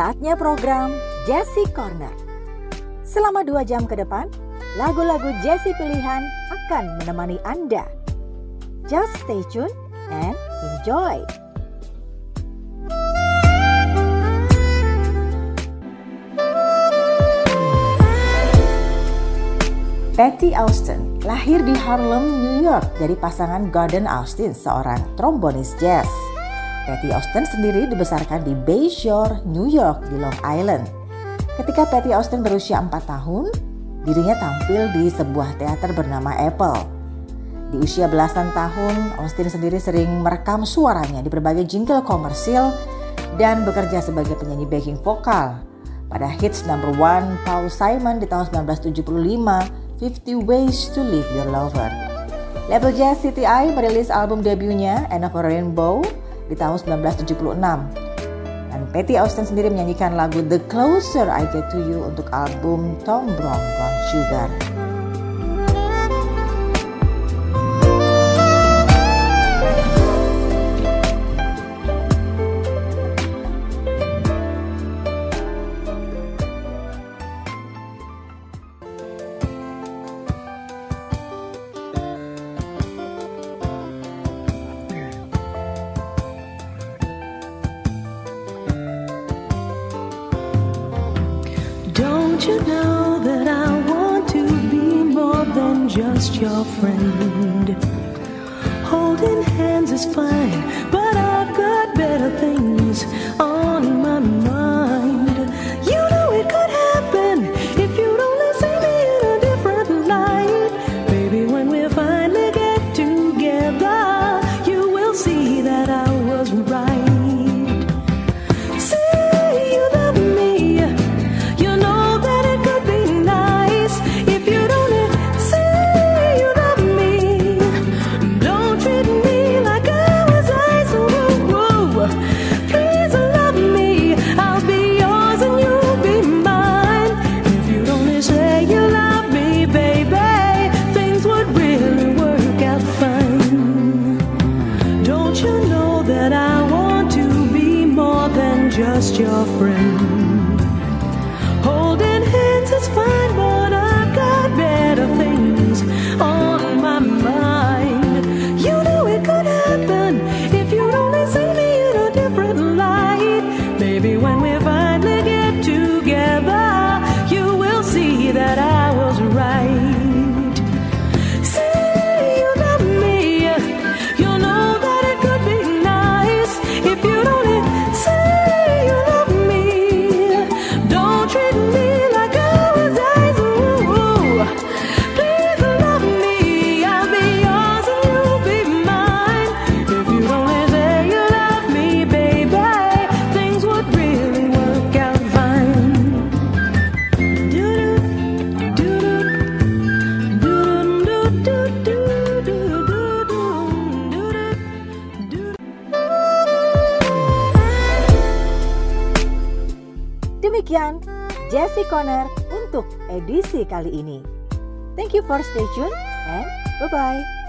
Saatnya program Jesse Corner. Selama dua jam ke depan, lagu-lagu Jesse pilihan akan menemani Anda. Just stay tuned and enjoy. Patty Austin lahir di Harlem, New York dari pasangan Gordon Austin, seorang trombonis jazz. Patty Austin sendiri dibesarkan di Bayshore, New York di Long Island. Ketika Patty Austin berusia 4 tahun, dirinya tampil di sebuah teater bernama Apple. Di usia belasan tahun, Austin sendiri sering merekam suaranya di berbagai jingle komersil dan bekerja sebagai penyanyi backing vokal. Pada hits number one Paul Simon di tahun 1975, 50 Ways to Leave Your Lover. Label Jazz CTI merilis album debutnya End of a Rainbow di tahun 1976. Dan Patty Austin sendiri menyanyikan lagu The Closer I Get to You untuk album Tom Brown Brown Sugar. Don't you know that I want to be more than just your friend? Holding hands is fine, but I've got better things on just your friend? Demikian Jesse Corner untuk edisi kali ini. Thank you for stay tuned and bye-bye.